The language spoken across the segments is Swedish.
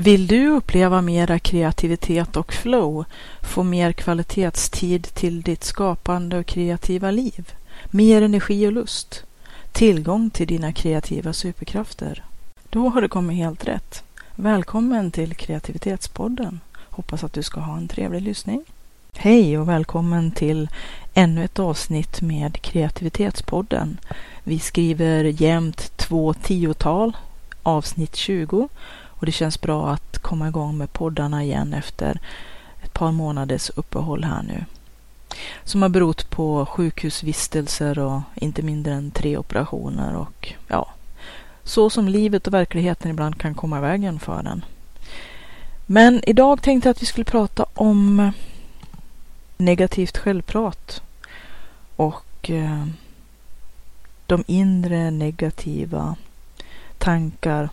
Vill du uppleva mera kreativitet och flow, få mer kvalitetstid till ditt skapande och kreativa liv, mer energi och lust, tillgång till dina kreativa superkrafter? Då har du kommit helt rätt. Välkommen till Kreativitetspodden. Hoppas att du ska ha en trevlig lyssning. Hej och välkommen till ännu ett avsnitt med Kreativitetspodden. Vi skriver jämt två tiotal, avsnitt 20 och det känns bra att komma igång med poddarna igen efter ett par månaders uppehåll här nu. Som har berott på sjukhusvistelser och inte mindre än tre operationer och ja, så som livet och verkligheten ibland kan komma i vägen för den. Men idag tänkte jag att vi skulle prata om negativt självprat och eh, de inre negativa tankar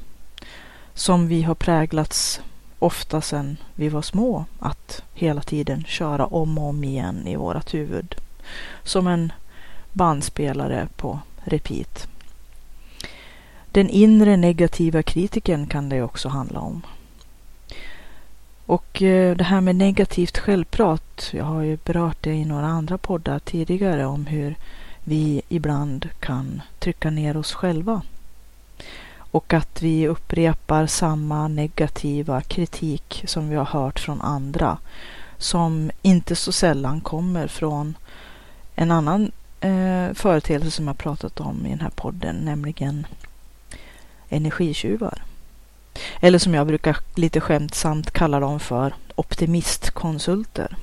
som vi har präglats ofta sedan vi var små att hela tiden köra om och om igen i vårat huvud. Som en bandspelare på repeat. Den inre negativa kritiken kan det också handla om. Och eh, det här med negativt självprat, jag har ju berört det i några andra poddar tidigare om hur vi ibland kan trycka ner oss själva och att vi upprepar samma negativa kritik som vi har hört från andra som inte så sällan kommer från en annan eh, företeelse som jag pratat om i den här podden, nämligen energitjuvar. Eller som jag brukar lite skämtsamt kalla dem för optimistkonsulter.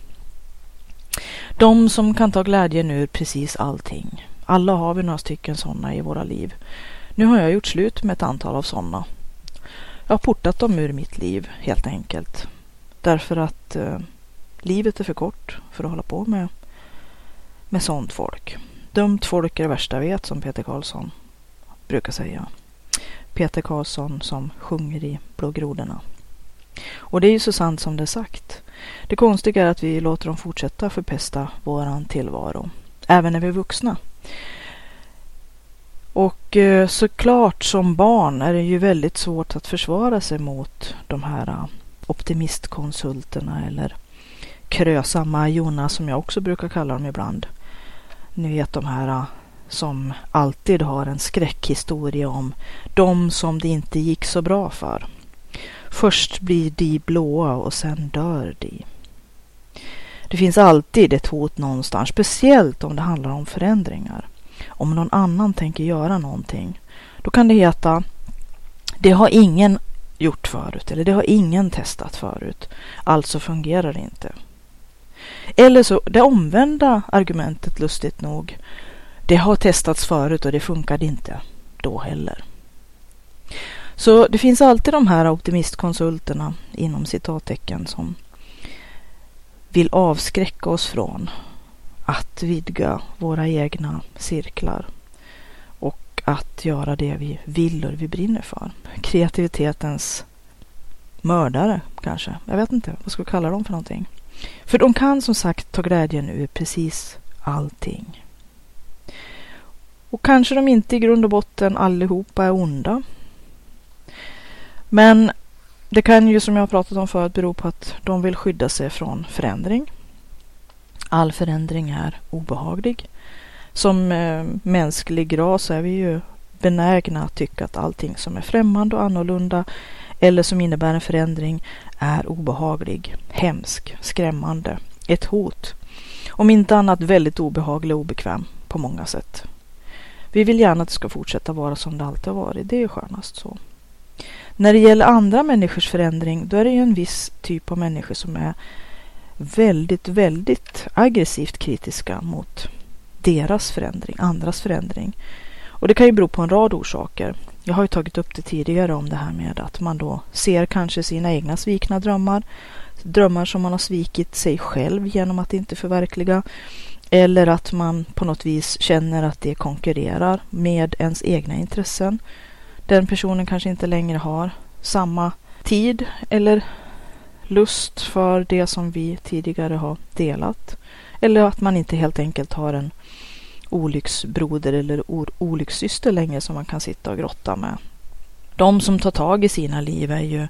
De som kan ta glädjen ur precis allting. Alla har vi några stycken sådana i våra liv. Nu har jag gjort slut med ett antal av sådana. Jag har portat dem ur mitt liv helt enkelt. Därför att eh, livet är för kort för att hålla på med, med sånt folk. Dumt folk är det värsta jag vet som Peter Karlsson brukar säga. Peter Karlsson som sjunger i Blå grodorna. Och det är ju så sant som det är sagt. Det konstiga är att vi låter dem fortsätta förpesta våran tillvaro. Även när vi är vuxna. Och eh, såklart som barn är det ju väldigt svårt att försvara sig mot de här eh, optimistkonsulterna eller krösamma Jonas som jag också brukar kalla dem ibland. Ni vet de här eh, som alltid har en skräckhistoria om de som det inte gick så bra för. Först blir de blåa och sen dör de. Det finns alltid ett hot någonstans, speciellt om det handlar om förändringar om någon annan tänker göra någonting, då kan det heta det har ingen gjort förut eller det har ingen testat förut, alltså fungerar det inte. Eller så det omvända argumentet lustigt nog. Det har testats förut och det funkade inte då heller. Så det finns alltid de här optimistkonsulterna inom citattecken som vill avskräcka oss från att vidga våra egna cirklar och att göra det vi vill och det vi brinner för. Kreativitetens mördare kanske. Jag vet inte, vad ska vi kalla dem för någonting? För de kan som sagt ta glädjen ur precis allting. Och kanske de inte i grund och botten allihopa är onda. Men det kan ju som jag pratat om förut bero på att de vill skydda sig från förändring. All förändring är obehaglig. Som eh, mänsklig ras är vi ju benägna att tycka att allting som är främmande och annorlunda eller som innebär en förändring är obehaglig, hemsk, skrämmande, ett hot. Om inte annat väldigt obehaglig och obekväm på många sätt. Vi vill gärna att det ska fortsätta vara som det alltid har varit, det är skönast så. När det gäller andra människors förändring, då är det ju en viss typ av människor som är väldigt, väldigt aggressivt kritiska mot deras förändring, andras förändring. Och det kan ju bero på en rad orsaker. Jag har ju tagit upp det tidigare om det här med att man då ser kanske sina egna svikna drömmar, drömmar som man har svikit sig själv genom att inte förverkliga. Eller att man på något vis känner att det konkurrerar med ens egna intressen. Den personen kanske inte längre har samma tid eller lust för det som vi tidigare har delat. Eller att man inte helt enkelt har en olycksbroder eller olyckssyster längre som man kan sitta och grotta med. De som tar tag i sina liv är ju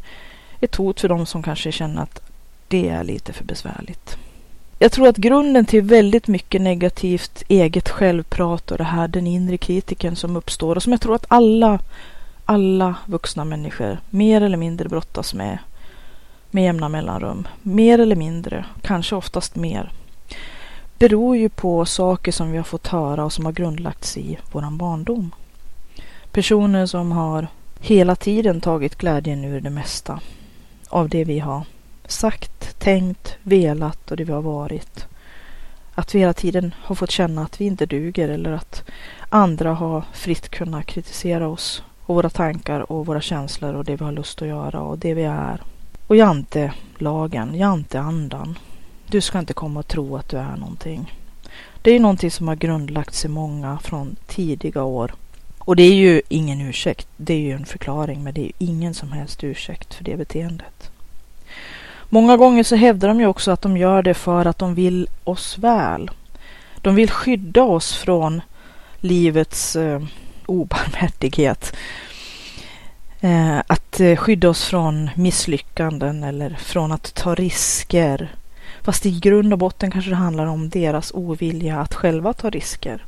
ett hot för de som kanske känner att det är lite för besvärligt. Jag tror att grunden till väldigt mycket negativt eget självprat och det här den inre kritiken som uppstår och som jag tror att alla, alla vuxna människor mer eller mindre brottas med med jämna mellanrum. Mer eller mindre, kanske oftast mer. Beror ju på saker som vi har fått höra och som har grundlagts i våran barndom. Personer som har hela tiden tagit glädjen ur det mesta av det vi har sagt, tänkt, velat och det vi har varit. Att vi hela tiden har fått känna att vi inte duger eller att andra har fritt kunnat kritisera oss och våra tankar och våra känslor och det vi har lust att göra och det vi är. Och jantelagen, janteandan. Du ska inte komma och tro att du är någonting. Det är någonting som har grundlagts i många från tidiga år. Och det är ju ingen ursäkt. Det är ju en förklaring, men det är ingen som helst ursäkt för det beteendet. Många gånger så hävdar de ju också att de gör det för att de vill oss väl. De vill skydda oss från livets eh, obarmhärtighet. Eh, att eh, skydda oss från misslyckanden eller från att ta risker. Fast i grund och botten kanske det handlar om deras ovilja att själva ta risker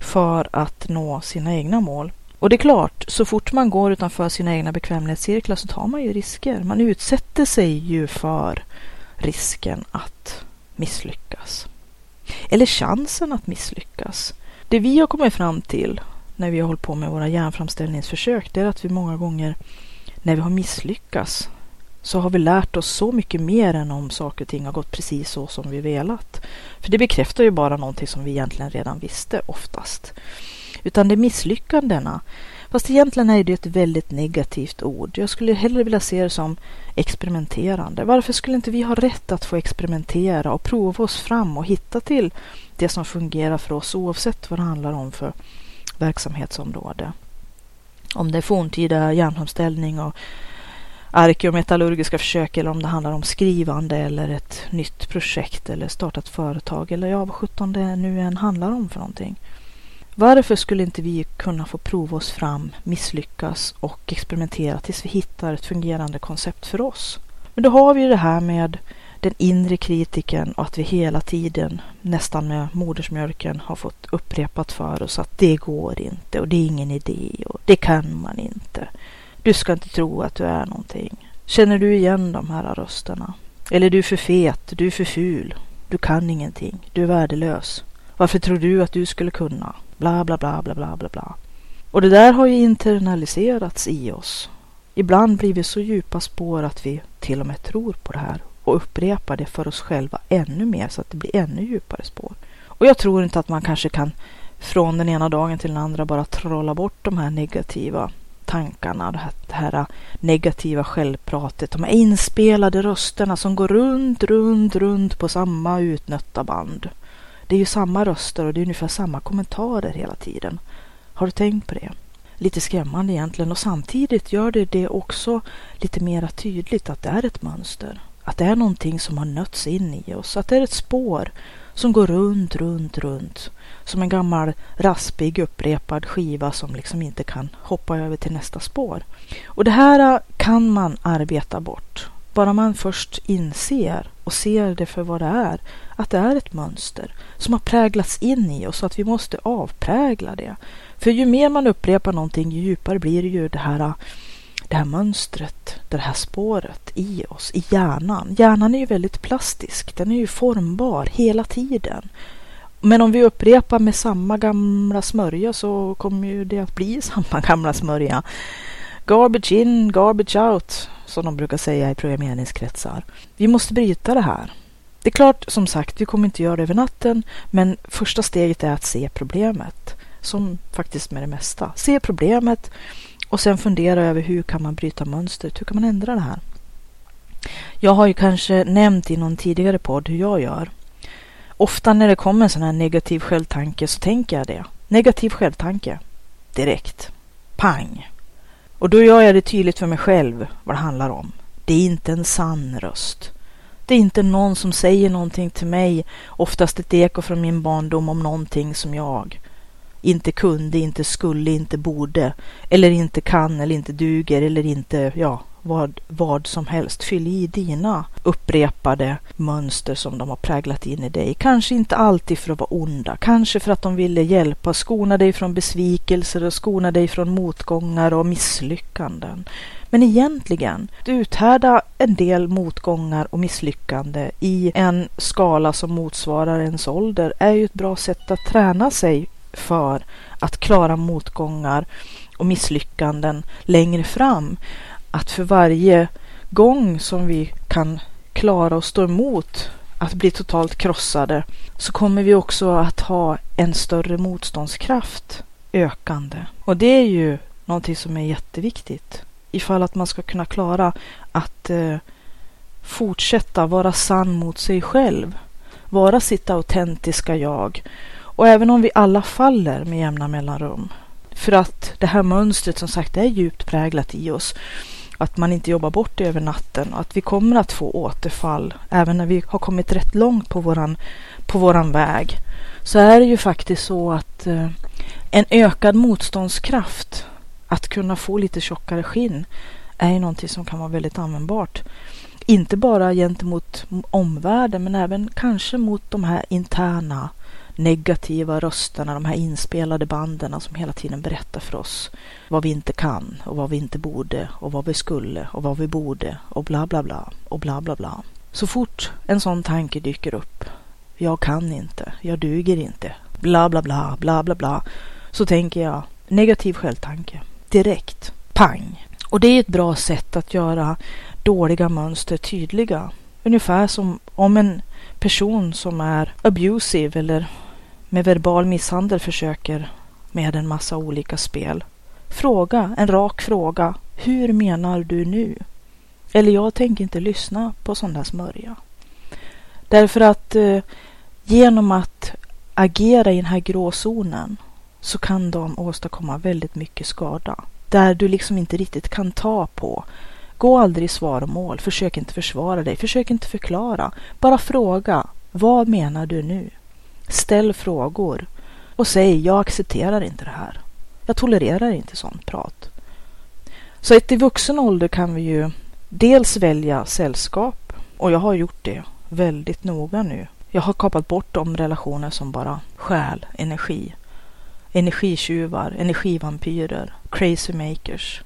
för att nå sina egna mål. Och det är klart, så fort man går utanför sina egna bekvämlighetscirklar så tar man ju risker. Man utsätter sig ju för risken att misslyckas. Eller chansen att misslyckas. Det vi har kommit fram till när vi har hållit på med våra hjärnframställningsförsök det är att vi många gånger när vi har misslyckats så har vi lärt oss så mycket mer än om saker och ting har gått precis så som vi velat. För det bekräftar ju bara någonting som vi egentligen redan visste oftast. Utan det är misslyckandena. Fast egentligen är det ett väldigt negativt ord. Jag skulle hellre vilja se det som experimenterande. Varför skulle inte vi ha rätt att få experimentera och prova oss fram och hitta till det som fungerar för oss oavsett vad det handlar om för verksamhetsområde? Om det är forntida järnframställning och arkeometallurgiska försök eller om det handlar om skrivande eller ett nytt projekt eller startat företag eller ja, vad sjutton det nu än handlar om för någonting. Varför skulle inte vi kunna få prova oss fram, misslyckas och experimentera tills vi hittar ett fungerande koncept för oss? Men då har vi det här med den inre kritiken och att vi hela tiden, nästan med modersmjölken, har fått upprepat för oss att det går inte och det är ingen idé och det kan man inte. Du ska inte tro att du är någonting. Känner du igen de här rösterna? Eller du är för fet, du är för ful, du kan ingenting, du är värdelös. Varför tror du att du skulle kunna? Bla, bla, bla, bla, bla, bla, bla. Och det där har ju internaliserats i oss. Ibland blir vi så djupa spår att vi till och med tror på det här och upprepar det för oss själva ännu mer så att det blir ännu djupare spår. Och jag tror inte att man kanske kan från den ena dagen till den andra bara trolla bort de här negativa tankarna, det här, det här negativa självpratet, de här inspelade rösterna som går runt, runt, runt på samma utnötta band. Det är ju samma röster och det är ungefär samma kommentarer hela tiden. Har du tänkt på det? Lite skrämmande egentligen och samtidigt gör det det också lite mera tydligt att det är ett mönster. Att det är någonting som har nötts in i oss, att det är ett spår som går runt, runt, runt. Som en gammal raspig upprepad skiva som liksom inte kan hoppa över till nästa spår. Och det här kan man arbeta bort. Bara man först inser och ser det för vad det är. Att det är ett mönster som har präglats in i oss och att vi måste avprägla det. För ju mer man upprepar någonting ju djupare blir det ju det här det här mönstret, det här spåret i oss, i hjärnan. Hjärnan är ju väldigt plastisk, den är ju formbar hela tiden. Men om vi upprepar med samma gamla smörja så kommer ju det att bli samma gamla smörja. Garbage in, garbage out, som de brukar säga i programmeringskretsar. Vi måste bryta det här. Det är klart, som sagt, vi kommer inte göra det över natten, men första steget är att se problemet. Som faktiskt med det mesta. Se problemet och sen fundera över hur kan man bryta mönstret? Hur kan man ändra det här? Jag har ju kanske nämnt i någon tidigare podd hur jag gör. Ofta när det kommer en sån här negativ självtanke så tänker jag det. Negativ självtanke. Direkt. Pang. Och då gör jag det tydligt för mig själv vad det handlar om. Det är inte en sann röst. Det är inte någon som säger någonting till mig, oftast ett eko från min barndom om någonting som jag inte kunde, inte skulle, inte borde, eller inte kan, eller inte duger, eller inte, ja, vad, vad som helst. Fyll i dina upprepade mönster som de har präglat in i dig. Kanske inte alltid för att vara onda, kanske för att de ville hjälpa, skona dig från besvikelser och skona dig från motgångar och misslyckanden. Men egentligen, du uthärda en del motgångar och misslyckande i en skala som motsvarar ens ålder är ju ett bra sätt att träna sig för att klara motgångar och misslyckanden längre fram. Att för varje gång som vi kan klara och stå emot att bli totalt krossade så kommer vi också att ha en större motståndskraft ökande. Och det är ju någonting som är jätteviktigt ifall att man ska kunna klara att eh, fortsätta vara sann mot sig själv. Vara sitt autentiska jag. Och även om vi alla faller med jämna mellanrum. För att det här mönstret som sagt är djupt präglat i oss. Att man inte jobbar bort det över natten och att vi kommer att få återfall även när vi har kommit rätt långt på våran, på våran väg. Så är det ju faktiskt så att eh, en ökad motståndskraft att kunna få lite tjockare skinn är ju någonting som kan vara väldigt användbart. Inte bara gentemot omvärlden men även kanske mot de här interna negativa rösterna, de här inspelade banden som hela tiden berättar för oss vad vi inte kan och vad vi inte borde och vad vi skulle och vad vi borde och bla bla bla och bla bla bla. Så fort en sån tanke dyker upp, jag kan inte, jag duger inte, bla bla bla, bla bla bla, så tänker jag negativ självtanke direkt. Pang! Och det är ett bra sätt att göra dåliga mönster tydliga. Ungefär som om en person som är abusive eller med verbal misshandel försöker med en massa olika spel. Fråga, en rak fråga. Hur menar du nu? Eller jag tänker inte lyssna på sån där smörja. Därför att eh, genom att agera i den här gråzonen så kan de åstadkomma väldigt mycket skada. Där du liksom inte riktigt kan ta på. Gå aldrig i svaromål, försök inte försvara dig, försök inte förklara. Bara fråga, vad menar du nu? Ställ frågor och säg, jag accepterar inte det här. Jag tolererar inte sånt prat. Så att i vuxen ålder kan vi ju dels välja sällskap och jag har gjort det väldigt noga nu. Jag har kapat bort de relationer som bara stjäl energi energitjuvar, energivampyrer, crazy makers.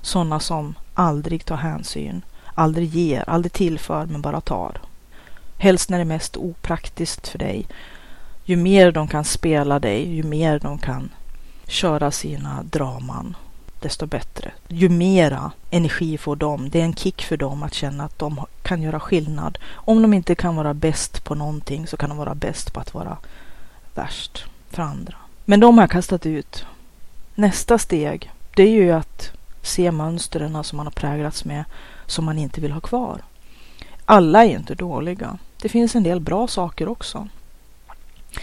Sådana som aldrig tar hänsyn, aldrig ger, aldrig tillför men bara tar. Helst när det är mest opraktiskt för dig. Ju mer de kan spela dig, ju mer de kan köra sina draman, desto bättre. Ju mera energi får de. Det är en kick för dem att känna att de kan göra skillnad. Om de inte kan vara bäst på någonting så kan de vara bäst på att vara värst för andra. Men de har jag kastat ut. Nästa steg, det är ju att se mönstren som man har präglats med som man inte vill ha kvar. Alla är inte dåliga. Det finns en del bra saker också.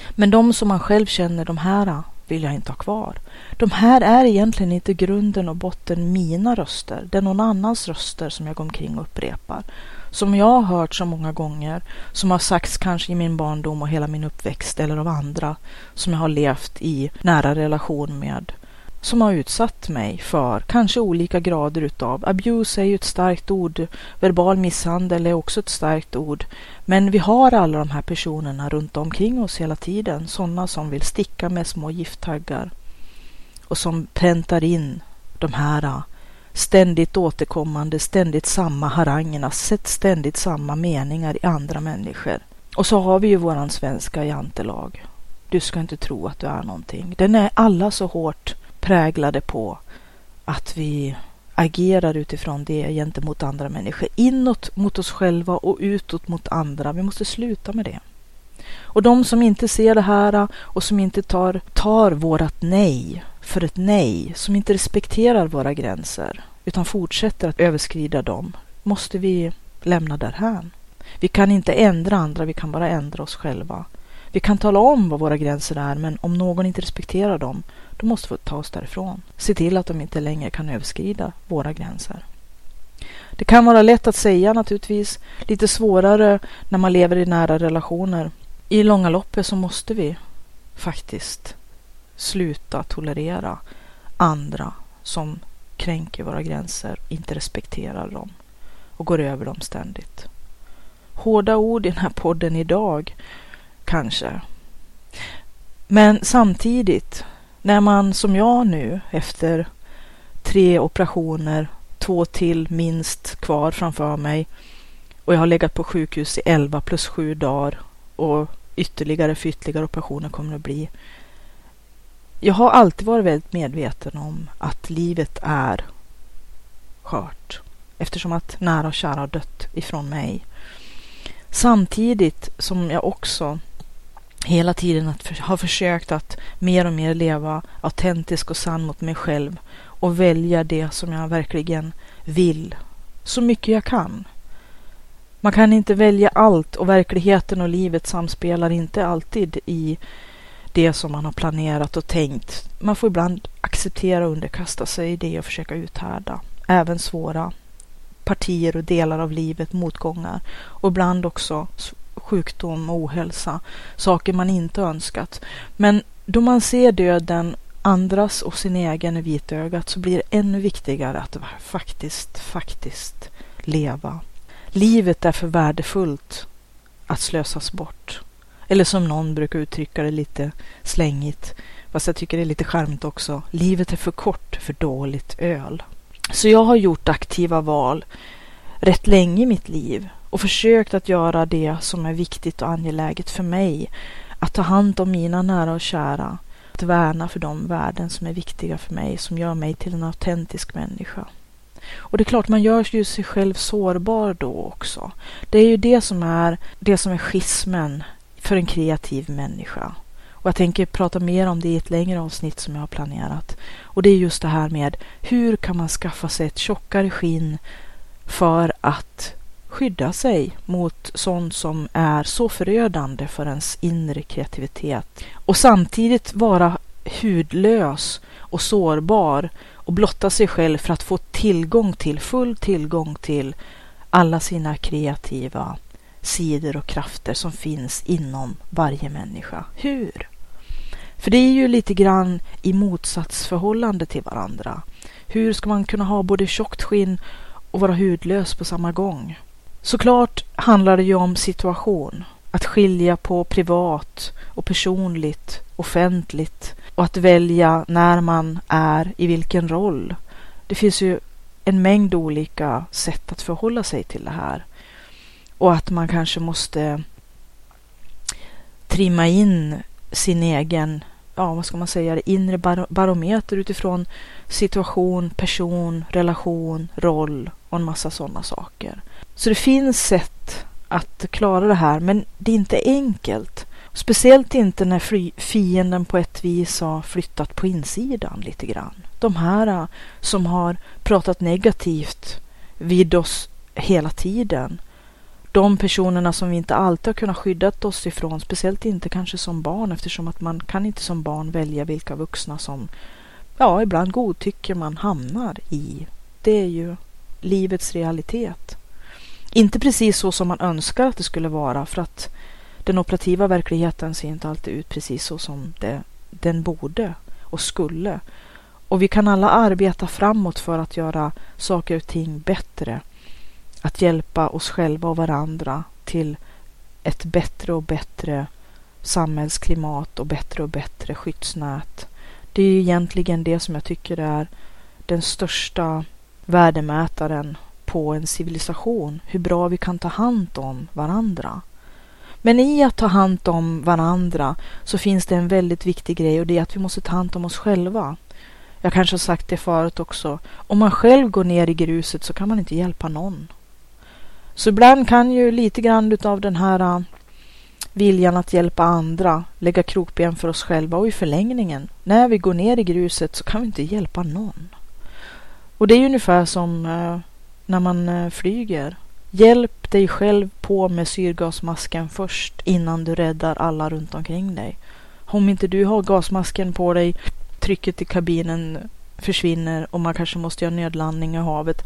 Men de som man själv känner, de här ah, vill jag inte ha kvar. De här är egentligen inte grunden och botten mina röster. Det är någon annans röster som jag går omkring och upprepar som jag har hört så många gånger, som har sagts kanske i min barndom och hela min uppväxt eller av andra som jag har levt i nära relation med, som har utsatt mig för kanske olika grader utav abuse är ju ett starkt ord, verbal misshandel är också ett starkt ord, men vi har alla de här personerna runt omkring oss hela tiden, sådana som vill sticka med små gifttaggar och som präntar in de här äh, ständigt återkommande, ständigt samma harangerna, ständigt samma meningar i andra människor. Och så har vi ju våran svenska jantelag. Du ska inte tro att du är någonting. Den är alla så hårt präglade på att vi agerar utifrån det gentemot andra människor. Inåt mot oss själva och utåt mot andra. Vi måste sluta med det. Och de som inte ser det här och som inte tar, tar vårat nej för ett nej, som inte respekterar våra gränser utan fortsätter att överskrida dem, måste vi lämna därhän. Vi kan inte ändra andra, vi kan bara ändra oss själva. Vi kan tala om vad våra gränser är, men om någon inte respekterar dem, då måste vi ta oss därifrån. Se till att de inte längre kan överskrida våra gränser. Det kan vara lätt att säga naturligtvis, lite svårare när man lever i nära relationer. I långa loppet så måste vi faktiskt sluta tolerera andra som kränker våra gränser, inte respekterar dem och går över dem ständigt. Hårda ord i den här podden idag, kanske. Men samtidigt, när man som jag nu efter tre operationer, två till minst kvar framför mig och jag har legat på sjukhus i 11 plus 7 dagar och ytterligare för ytterligare operationer kommer det att bli. Jag har alltid varit väldigt medveten om att livet är skört eftersom att nära och kära har dött ifrån mig. Samtidigt som jag också hela tiden har försökt att mer och mer leva autentisk och sann mot mig själv och välja det som jag verkligen vill så mycket jag kan. Man kan inte välja allt och verkligheten och livet samspelar inte alltid i det som man har planerat och tänkt. Man får ibland acceptera och underkasta sig det och försöka uthärda även svåra partier och delar av livet, motgångar och ibland också sjukdom och ohälsa, saker man inte önskat. Men då man ser döden, andras och sin egen i vitögat så blir det ännu viktigare att faktiskt, faktiskt leva. Livet är för värdefullt att slösas bort. Eller som någon brukar uttrycka det lite slängigt, fast jag tycker det är lite charmigt också. Livet är för kort för dåligt öl. Så jag har gjort aktiva val rätt länge i mitt liv och försökt att göra det som är viktigt och angeläget för mig. Att ta hand om mina nära och kära. Att värna för de värden som är viktiga för mig, som gör mig till en autentisk människa. Och det är klart, man gör ju sig själv sårbar då också. Det är ju det som är, det som är schismen för en kreativ människa. Och jag tänker prata mer om det i ett längre avsnitt som jag har planerat. Och det är just det här med hur kan man skaffa sig ett tjockare skinn för att skydda sig mot sånt som är så förödande för ens inre kreativitet och samtidigt vara hudlös och sårbar och blotta sig själv för att få tillgång till, full tillgång till alla sina kreativa sidor och krafter som finns inom varje människa. Hur? För det är ju lite grann i motsatsförhållande till varandra. Hur ska man kunna ha både tjockt skinn och vara hudlös på samma gång? Såklart handlar det ju om situation. Att skilja på privat och personligt, offentligt och att välja när man är i vilken roll. Det finns ju en mängd olika sätt att förhålla sig till det här. Och att man kanske måste trimma in sin egen, ja vad ska man säga, inre bar barometer utifrån situation, person, relation, roll och en massa sådana saker. Så det finns sätt att klara det här, men det är inte enkelt. Speciellt inte när fienden på ett vis har flyttat på insidan lite grann. De här äh, som har pratat negativt vid oss hela tiden. De personerna som vi inte alltid har kunnat skydda oss ifrån, speciellt inte kanske som barn eftersom att man kan inte som barn välja vilka vuxna som, ja, ibland godtycker man hamnar i. Det är ju livets realitet. Inte precis så som man önskar att det skulle vara för att den operativa verkligheten ser inte alltid ut precis så som det, den borde och skulle. Och vi kan alla arbeta framåt för att göra saker och ting bättre. Att hjälpa oss själva och varandra till ett bättre och bättre samhällsklimat och bättre och bättre skyddsnät. Det är ju egentligen det som jag tycker är den största värdemätaren på en civilisation, hur bra vi kan ta hand om varandra. Men i att ta hand om varandra så finns det en väldigt viktig grej och det är att vi måste ta hand om oss själva. Jag kanske har sagt det förut också. Om man själv går ner i gruset så kan man inte hjälpa någon. Så ibland kan ju lite grann av den här äh, viljan att hjälpa andra lägga krokben för oss själva och i förlängningen, när vi går ner i gruset så kan vi inte hjälpa någon. Och det är ungefär som äh, när man eh, flyger. Hjälp dig själv på med syrgasmasken först innan du räddar alla runt omkring dig. Om inte du har gasmasken på dig, trycket i kabinen försvinner och man kanske måste göra nödlandning i havet.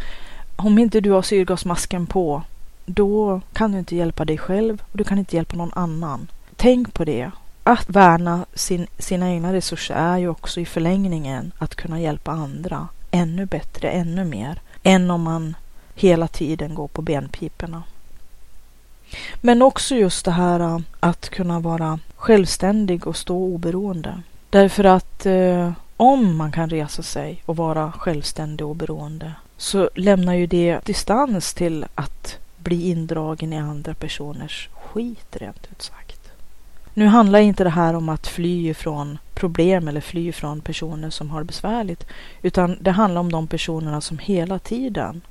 Om inte du har syrgasmasken på, då kan du inte hjälpa dig själv och du kan inte hjälpa någon annan. Tänk på det. Att värna sin, sina egna resurser är ju också i förlängningen att kunna hjälpa andra ännu bättre, ännu mer, än om man hela tiden går på benpiporna. Men också just det här äh, att kunna vara självständig och stå oberoende. Därför att eh, om man kan resa sig och vara självständig och oberoende så lämnar ju det distans till att bli indragen i andra personers skit rent ut sagt. Nu handlar inte det här om att fly ifrån problem eller fly ifrån personer som har det besvärligt, utan det handlar om de personerna som hela tiden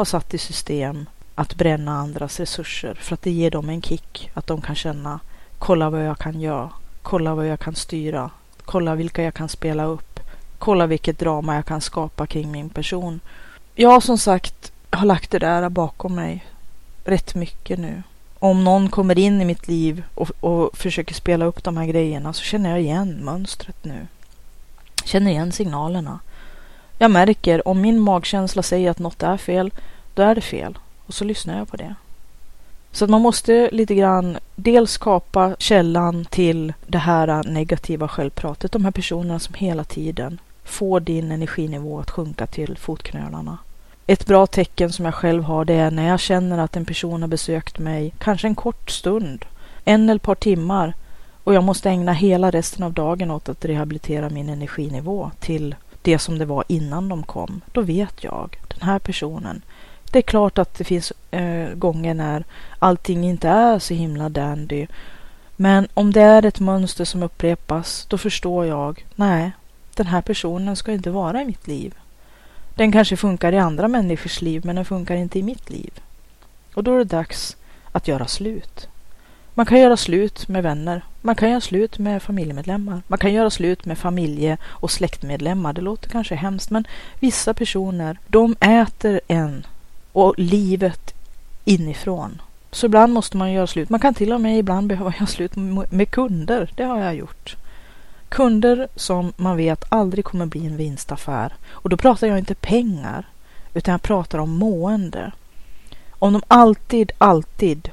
har satt i system att bränna andras resurser för att det ger dem en kick, att de kan känna kolla vad jag kan göra, kolla vad jag kan styra, kolla vilka jag kan spela upp, kolla vilket drama jag kan skapa kring min person. Jag som sagt har lagt det där bakom mig rätt mycket nu. Om någon kommer in i mitt liv och, och försöker spela upp de här grejerna så känner jag igen mönstret nu. Känner igen signalerna. Jag märker om min magkänsla säger att något är fel, då är det fel. Och så lyssnar jag på det. Så att man måste lite grann dels skapa källan till det här negativa självpratet. De här personerna som hela tiden får din energinivå att sjunka till fotknölarna. Ett bra tecken som jag själv har det är när jag känner att en person har besökt mig, kanske en kort stund, en eller ett par timmar och jag måste ägna hela resten av dagen åt att rehabilitera min energinivå till det som det var innan de kom. Då vet jag, den här personen. Det är klart att det finns eh, gånger när allting inte är så himla dandy. Men om det är ett mönster som upprepas, då förstår jag, nej, den här personen ska inte vara i mitt liv. Den kanske funkar i andra människors liv, men den funkar inte i mitt liv. Och då är det dags att göra slut. Man kan göra slut med vänner. Man kan göra slut med familjemedlemmar. Man kan göra slut med familje och släktmedlemmar. Det låter kanske hemskt, men vissa personer, de äter en och livet inifrån. Så ibland måste man göra slut. Man kan till och med ibland behöva göra slut med kunder. Det har jag gjort. Kunder som man vet aldrig kommer bli en vinstaffär. Och då pratar jag inte pengar, utan jag pratar om mående. Om de alltid, alltid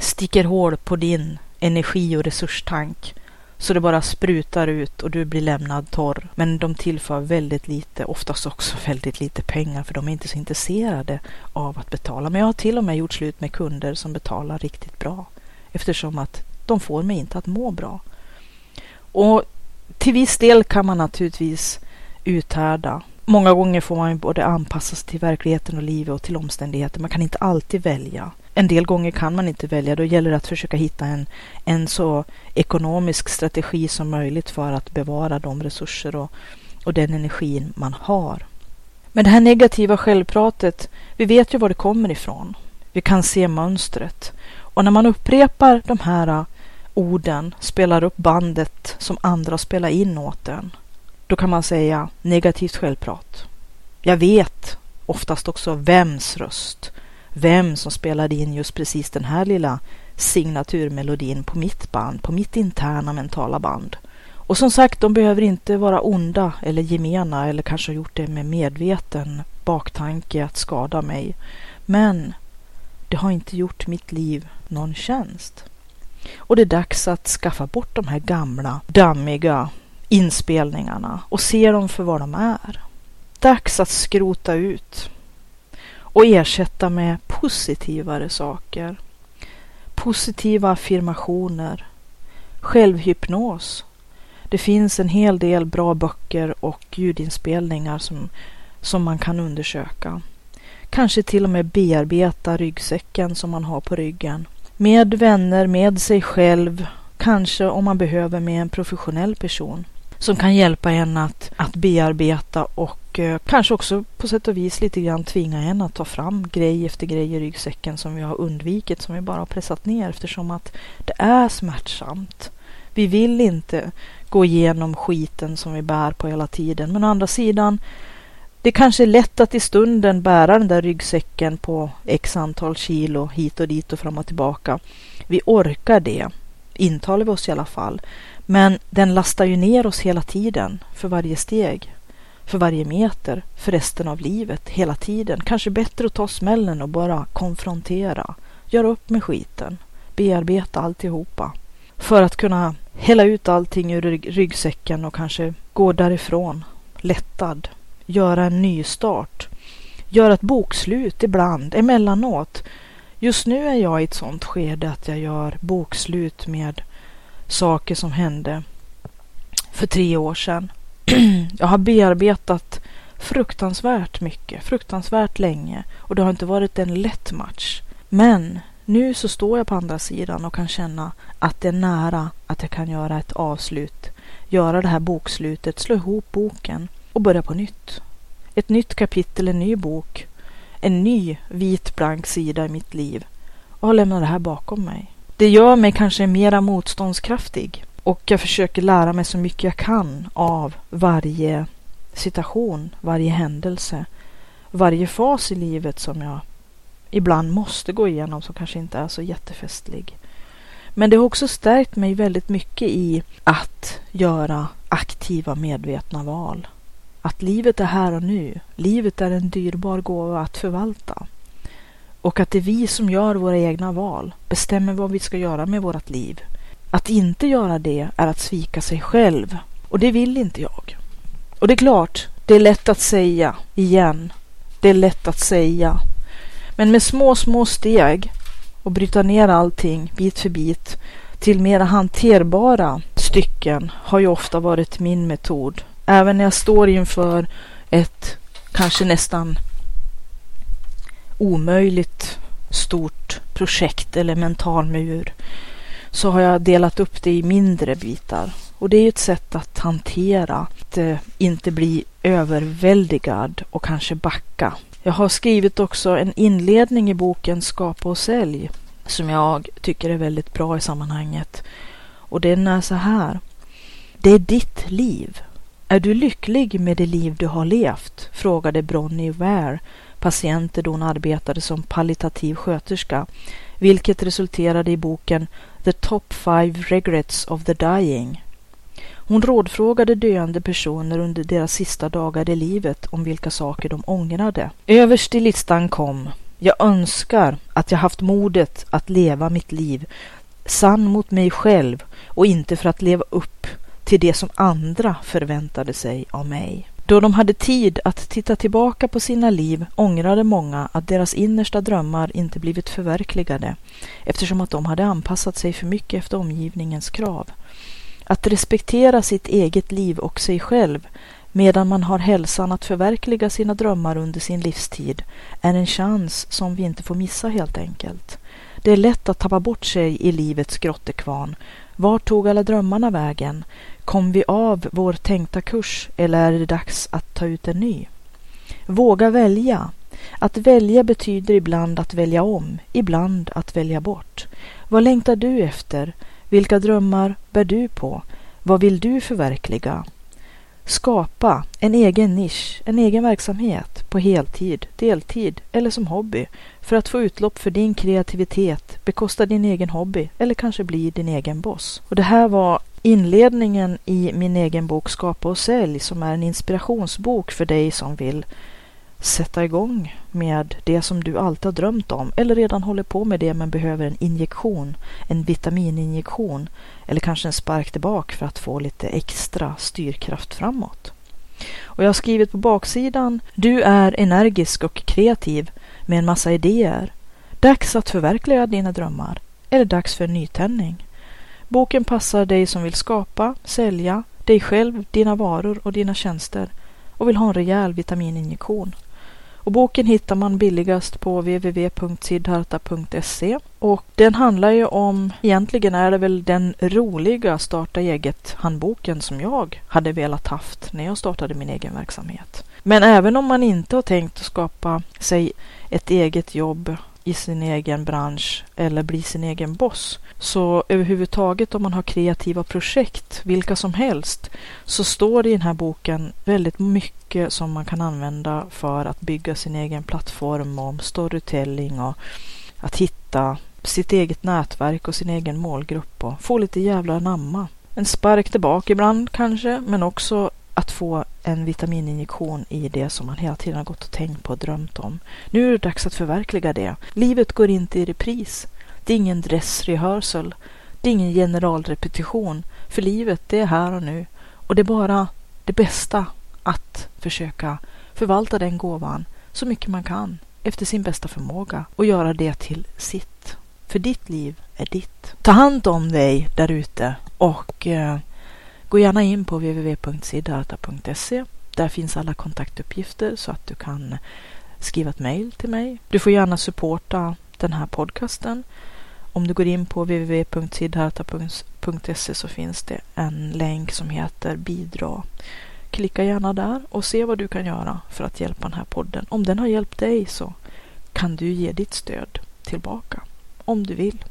sticker hål på din energi och resurstank så det bara sprutar ut och du blir lämnad torr. Men de tillför väldigt lite, oftast också väldigt lite pengar för de är inte så intresserade av att betala. Men jag har till och med gjort slut med kunder som betalar riktigt bra eftersom att de får mig inte att må bra. Och till viss del kan man naturligtvis uthärda. Många gånger får man både anpassa sig till verkligheten och livet och till omständigheter. Man kan inte alltid välja. En del gånger kan man inte välja. Då gäller det att försöka hitta en, en så ekonomisk strategi som möjligt för att bevara de resurser och, och den energin man har. Men det här negativa självpratet, vi vet ju var det kommer ifrån. Vi kan se mönstret. Och när man upprepar de här orden spelar upp bandet som andra spelar in åt en, då kan man säga negativt självprat. Jag vet oftast också vems röst, vem som spelade in just precis den här lilla signaturmelodin på mitt band, på mitt interna mentala band. Och som sagt, de behöver inte vara onda eller gemena eller kanske ha gjort det med medveten baktanke att skada mig. Men det har inte gjort mitt liv någon tjänst. Och det är dags att skaffa bort de här gamla, dammiga inspelningarna och se dem för vad de är. Dags att skrota ut och ersätta med positivare saker. Positiva affirmationer, självhypnos. Det finns en hel del bra böcker och ljudinspelningar som, som man kan undersöka. Kanske till och med bearbeta ryggsäcken som man har på ryggen med vänner, med sig själv, kanske om man behöver med en professionell person som kan hjälpa en att, att bearbeta och eh, kanske också på sätt och vis lite grann tvinga en att ta fram grej efter grej i ryggsäcken som vi har undvikit, som vi bara har pressat ner eftersom att det är smärtsamt. Vi vill inte gå igenom skiten som vi bär på hela tiden, men å andra sidan Det kanske är lätt att i stunden bära den där ryggsäcken på x antal kilo hit och dit och fram och tillbaka. Vi orkar det, intalar vi oss i alla fall. Men den lastar ju ner oss hela tiden, för varje steg, för varje meter, för resten av livet, hela tiden. Kanske bättre att ta smällen och bara konfrontera, göra upp med skiten, bearbeta alltihopa. För att kunna hälla ut allting ur ryggsäcken och kanske gå därifrån lättad, göra en ny start, göra ett bokslut ibland, emellanåt. Just nu är jag i ett sånt skede att jag gör bokslut med saker som hände för tre år sedan. jag har bearbetat fruktansvärt mycket, fruktansvärt länge och det har inte varit en lätt match. Men nu så står jag på andra sidan och kan känna att det är nära att jag kan göra ett avslut, göra det här bokslutet, slå ihop boken och börja på nytt. Ett nytt kapitel, en ny bok, en ny vit blank sida i mitt liv och lämna det här bakom mig. Det gör mig kanske mera motståndskraftig och jag försöker lära mig så mycket jag kan av varje situation, varje händelse, varje fas i livet som jag ibland måste gå igenom som kanske inte är så jättefestlig. Men det har också stärkt mig väldigt mycket i att göra aktiva medvetna val. Att livet är här och nu. Livet är en dyrbar gåva att förvalta. Och att det är vi som gör våra egna val, bestämmer vad vi ska göra med vårt liv. Att inte göra det är att svika sig själv. Och det vill inte jag. Och det är klart, det är lätt att säga igen. Det är lätt att säga. Men med små, små steg och bryta ner allting bit för bit till mera hanterbara stycken har ju ofta varit min metod. Även när jag står inför ett kanske nästan omöjligt stort projekt eller mental mur så har jag delat upp det i mindre bitar. Och det är ett sätt att hantera, att eh, inte bli överväldigad och kanske backa. Jag har skrivit också en inledning i boken Skapa och sälj som jag tycker är väldigt bra i sammanhanget. Och den är så här. Det är ditt liv. Är du lycklig med det liv du har levt? frågade Bronnie Ware patienter då hon arbetade som palliativ sköterska, vilket resulterade i boken The Top Five Regrets of the Dying. Hon rådfrågade döende personer under deras sista dagar i livet om vilka saker de ångrade. Överst i listan kom Jag önskar att jag haft modet att leva mitt liv sann mot mig själv och inte för att leva upp till det som andra förväntade sig av mig. Då de hade tid att titta tillbaka på sina liv ångrade många att deras innersta drömmar inte blivit förverkligade eftersom att de hade anpassat sig för mycket efter omgivningens krav. Att respektera sitt eget liv och sig själv medan man har hälsan att förverkliga sina drömmar under sin livstid är en chans som vi inte får missa helt enkelt. Det är lätt att tappa bort sig i livets grottekvarn. Var tog alla drömmarna vägen? Kom vi av vår tänkta kurs eller är det dags att ta ut en ny? Våga välja. Att välja betyder ibland att välja om, ibland att välja bort. Vad längtar du efter? Vilka drömmar bär du på? Vad vill du förverkliga? Skapa en egen nisch, en egen verksamhet på heltid, deltid eller som hobby för att få utlopp för din kreativitet, bekosta din egen hobby eller kanske bli din egen boss. Och det här var inledningen i min egen bok Skapa och sälj som är en inspirationsbok för dig som vill sätta igång med det som du alltid har drömt om eller redan håller på med det men behöver en injektion, en vitamininjektion eller kanske en spark tillbaka för att få lite extra styrkraft framåt. Och jag har skrivit på baksidan Du är energisk och kreativ med en massa idéer. Dags att förverkliga dina drömmar. Är det dags för en nytändning? Boken passar dig som vill skapa, sälja, dig själv, dina varor och dina tjänster och vill ha en rejäl vitamininjektion. Och boken hittar man billigast på www.sidharta.se och den handlar ju om, egentligen är det väl den roliga starta eget-handboken som jag hade velat haft när jag startade min egen verksamhet. Men även om man inte har tänkt att skapa sig ett eget jobb i sin egen bransch eller bli sin egen boss. Så överhuvudtaget om man har kreativa projekt, vilka som helst, så står det i den här boken väldigt mycket som man kan använda för att bygga sin egen plattform om storytelling och att hitta sitt eget nätverk och sin egen målgrupp och få lite jävla namma. En spark tillbaka ibland kanske, men också att få en vitamininjektion i det som man hela tiden har gått och tänkt på och drömt om. Nu är det dags att förverkliga det. Livet går inte i repris. Det är ingen dressrehearsal. Det är ingen generalrepetition. För livet, det är här och nu. Och det är bara det bästa att försöka förvalta den gåvan så mycket man kan efter sin bästa förmåga och göra det till sitt. För ditt liv är ditt. Ta hand om dig där ute och eh, gå gärna in på www.siddharta.se. Där finns alla kontaktuppgifter så att du kan skriva ett mejl till mig. Du får gärna supporta den här podcasten. Om du går in på www.siddharta.se så finns det en länk som heter bidra. Klicka gärna där och se vad du kan göra för att hjälpa den här podden. Om den har hjälpt dig så kan du ge ditt stöd tillbaka om du vill.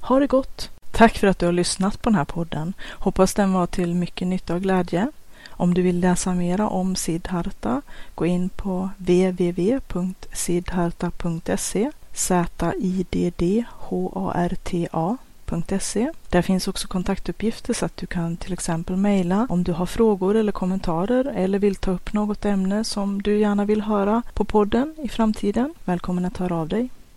Ha det gott! Tack för att du har lyssnat på den här podden. Hoppas den var till mycket nytta och glädje. Om du vill läsa mera om Siddharta, gå in på www.siddharta.se Z-I-D-D-H-A-R-T-A.se. Där finns också kontaktuppgifter så att du kan till exempel mejla om du har frågor eller kommentarer eller vill ta upp något ämne som du gärna vill höra på podden i framtiden. Välkommen att höra av dig.